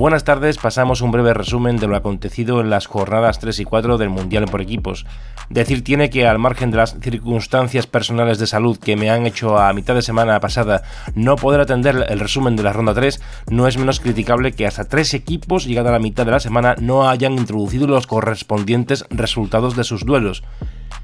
Buenas tardes, pasamos un breve resumen de lo acontecido en las jornadas 3 y 4 del Mundial por equipos. Decir tiene que al margen de las circunstancias personales de salud que me han hecho a mitad de semana pasada no poder atender el resumen de la ronda 3, no es menos criticable que hasta tres equipos llegada a la mitad de la semana no hayan introducido los correspondientes resultados de sus duelos.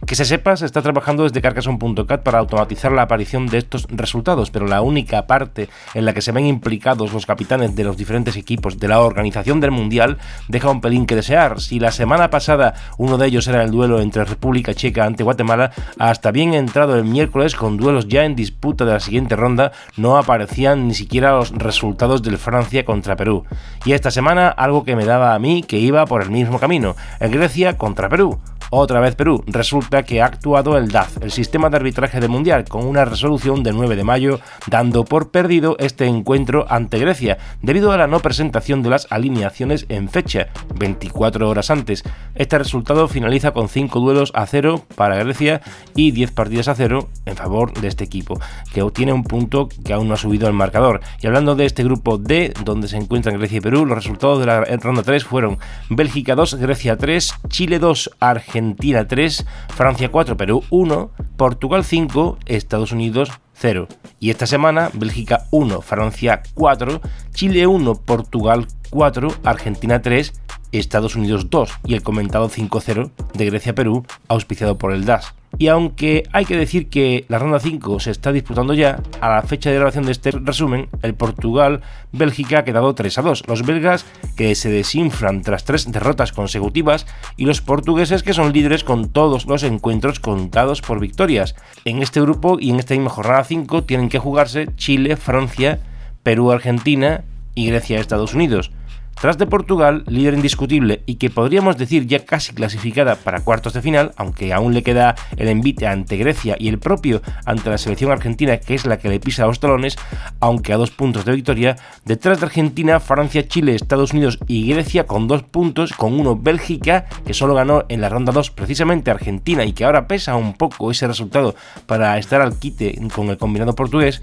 Que se sepa, se está trabajando desde Carcassonne.cat para automatizar la aparición de estos resultados, pero la única parte en la que se ven implicados los capitanes de los diferentes equipos de la organización del Mundial deja un pelín que desear. Si la semana pasada uno de ellos era el duelo entre República Checa ante Guatemala, hasta bien entrado el miércoles con duelos ya en disputa de la siguiente ronda, no aparecían ni siquiera los resultados del Francia contra Perú. Y esta semana algo que me daba a mí que iba por el mismo camino, el Grecia contra Perú. Otra vez Perú. Resulta que ha actuado el DAF, el sistema de arbitraje del Mundial, con una resolución del 9 de mayo, dando por perdido este encuentro ante Grecia, debido a la no presentación de las alineaciones en fecha, 24 horas antes. Este resultado finaliza con 5 duelos a 0 para Grecia y 10 partidas a 0 en favor de este equipo, que obtiene un punto que aún no ha subido al marcador. Y hablando de este grupo D, donde se encuentran Grecia y Perú, los resultados de la ronda 3 fueron Bélgica 2, Grecia 3, Chile 2, Argentina Argentina 3, Francia 4, Perú 1, Portugal 5, Estados Unidos 0. Y esta semana, Bélgica 1, Francia 4, Chile 1, Portugal 4, Argentina 3, Estados Unidos 2 y el comentado 5-0 de Grecia-Perú, auspiciado por el DAS. Y aunque hay que decir que la ronda 5 se está disputando ya, a la fecha de grabación de este resumen, el Portugal-Bélgica ha quedado 3 a 2. Los belgas que se desinfran tras tres derrotas consecutivas y los portugueses que son líderes con todos los encuentros contados por victorias. En este grupo y en esta misma jornada 5 tienen que jugarse Chile, Francia, Perú-Argentina y Grecia-Estados Unidos. Tras de Portugal, líder indiscutible y que podríamos decir ya casi clasificada para cuartos de final, aunque aún le queda el envite ante Grecia y el propio ante la selección argentina, que es la que le pisa los talones, aunque a dos puntos de victoria, detrás de Argentina, Francia, Chile, Estados Unidos y Grecia con dos puntos, con uno Bélgica, que solo ganó en la ronda 2 precisamente Argentina y que ahora pesa un poco ese resultado para estar al quite con el combinado portugués,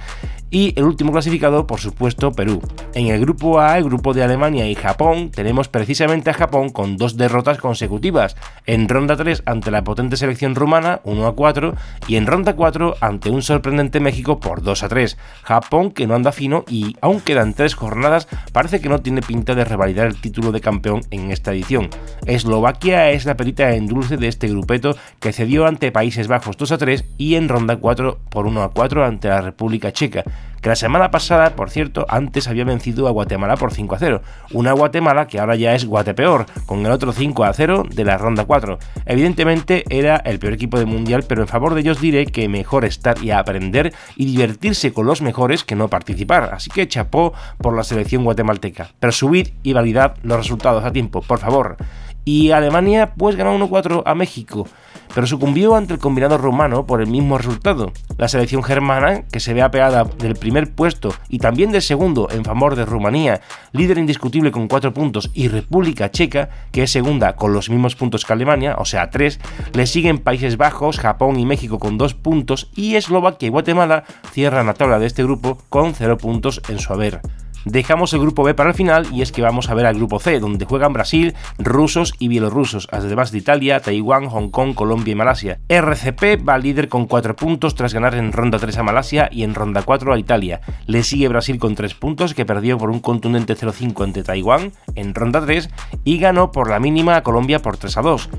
y el último clasificado, por supuesto, Perú. En el grupo A, el grupo de Alemania y Japón, tenemos precisamente a Japón con dos derrotas consecutivas. En ronda 3 ante la potente selección rumana, 1 a 4, y en ronda 4 ante un sorprendente México por 2 a 3. Japón que no anda fino y aún quedan tres jornadas, parece que no tiene pinta de revalidar el título de campeón en esta edición. Eslovaquia es la perita en dulce de este grupeto que cedió ante Países Bajos 2 a 3 y en ronda 4 por 1 a 4 ante la República Checa que la semana pasada, por cierto, antes había vencido a Guatemala por 5 a 0. Una Guatemala que ahora ya es Guatepeor, con el otro 5 a 0 de la ronda 4. Evidentemente era el peor equipo del mundial, pero en favor de ellos diré que mejor estar y aprender y divertirse con los mejores que no participar. Así que chapó por la selección guatemalteca. Pero subid y validad los resultados a tiempo, por favor. Y Alemania pues ganó 1-4 a México pero sucumbió ante el combinado romano por el mismo resultado. La selección germana, que se ve apeada del primer puesto y también del segundo en favor de Rumanía, líder indiscutible con 4 puntos, y República Checa, que es segunda con los mismos puntos que Alemania, o sea 3, le siguen Países Bajos, Japón y México con 2 puntos, y Eslovaquia y Guatemala cierran la tabla de este grupo con 0 puntos en su haber. Dejamos el grupo B para el final y es que vamos a ver al grupo C, donde juegan Brasil, rusos y bielorrusos, además de Italia, Taiwán, Hong Kong, Colombia y Malasia. RCP va líder con 4 puntos tras ganar en ronda 3 a Malasia y en ronda 4 a Italia. Le sigue Brasil con 3 puntos, que perdió por un contundente 0-5 ante Taiwán en ronda 3 y ganó por la mínima a Colombia por 3 a 2.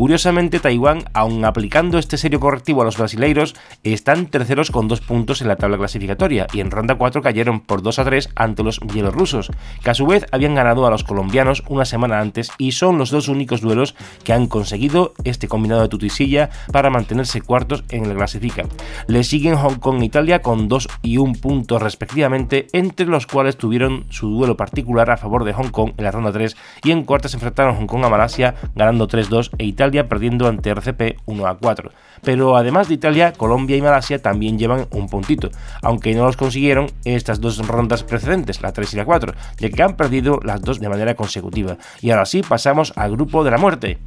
Curiosamente, Taiwán, aun aplicando este serio correctivo a los brasileiros, están terceros con dos puntos en la tabla clasificatoria y en ronda 4 cayeron por 2 a 3 ante los bielorrusos, que a su vez habían ganado a los colombianos una semana antes y son los dos únicos duelos que han conseguido este combinado de tutisilla para mantenerse cuartos en la clasifica. Le siguen Hong Kong e Italia con 2 y 1 puntos respectivamente, entre los cuales tuvieron su duelo particular a favor de Hong Kong en la ronda 3 y en cuartas enfrentaron Hong Kong a Malasia ganando 3-2 e Italia perdiendo ante RCP 1-4. Pero además de Italia, Colombia y Malasia también llevan un puntito, aunque no los consiguieron estas dos rondas precedentes, la 3 y la 4, ya que han perdido las dos de manera consecutiva. Y ahora sí, pasamos al grupo de la muerte.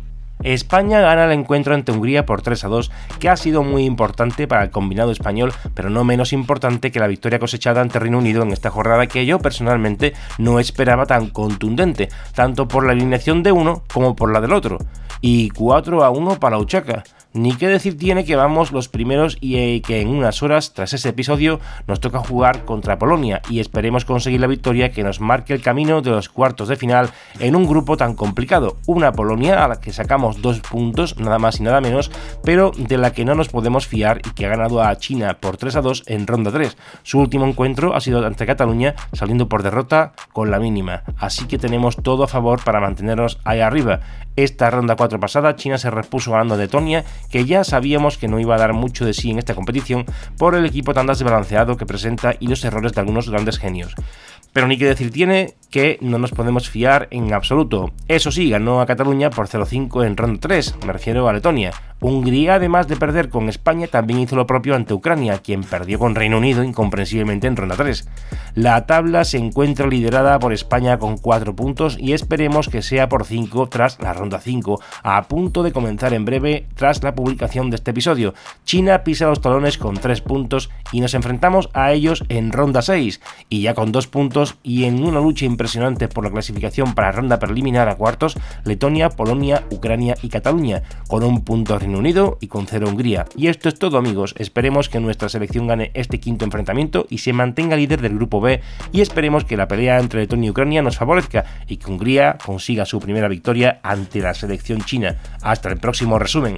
España gana el encuentro ante Hungría por 3 a 2, que ha sido muy importante para el combinado español, pero no menos importante que la victoria cosechada ante Reino Unido en esta jornada que yo personalmente no esperaba tan contundente, tanto por la alineación de uno como por la del otro. Y 4 a 1 para Uchaca. Ni qué decir tiene que vamos los primeros y eh, que en unas horas tras ese episodio nos toca jugar contra Polonia y esperemos conseguir la victoria que nos marque el camino de los cuartos de final en un grupo tan complicado. Una Polonia a la que sacamos dos puntos, nada más y nada menos, pero de la que no nos podemos fiar y que ha ganado a China por 3 a 2 en ronda 3. Su último encuentro ha sido ante Cataluña saliendo por derrota con la mínima, así que tenemos todo a favor para mantenernos ahí arriba. Esta ronda 4 pasada, China se repuso ganando de Letonia, que ya sabíamos que no iba a dar mucho de sí en esta competición por el equipo tan desbalanceado que presenta y los errores de algunos grandes genios. Pero ni que decir tiene que no nos podemos fiar en absoluto. Eso sí, ganó a Cataluña por 0-5 en ronda 3, me refiero a Letonia. Hungría, además de perder con España, también hizo lo propio ante Ucrania, quien perdió con Reino Unido incomprensiblemente en ronda 3. La tabla se encuentra liderada por España con 4 puntos y esperemos que sea por 5 tras la ronda 5, a punto de comenzar en breve tras la publicación de este episodio. China pisa los talones con 3 puntos y nos enfrentamos a ellos en ronda 6, y ya con 2 puntos y en una lucha impresionante por la clasificación para ronda preliminar a cuartos, Letonia, Polonia, Ucrania y Cataluña, con un punto Unido y con cero Hungría. Y esto es todo amigos, esperemos que nuestra selección gane este quinto enfrentamiento y se mantenga líder del grupo B y esperemos que la pelea entre Letonia y Ucrania nos favorezca y que Hungría consiga su primera victoria ante la selección china. Hasta el próximo resumen.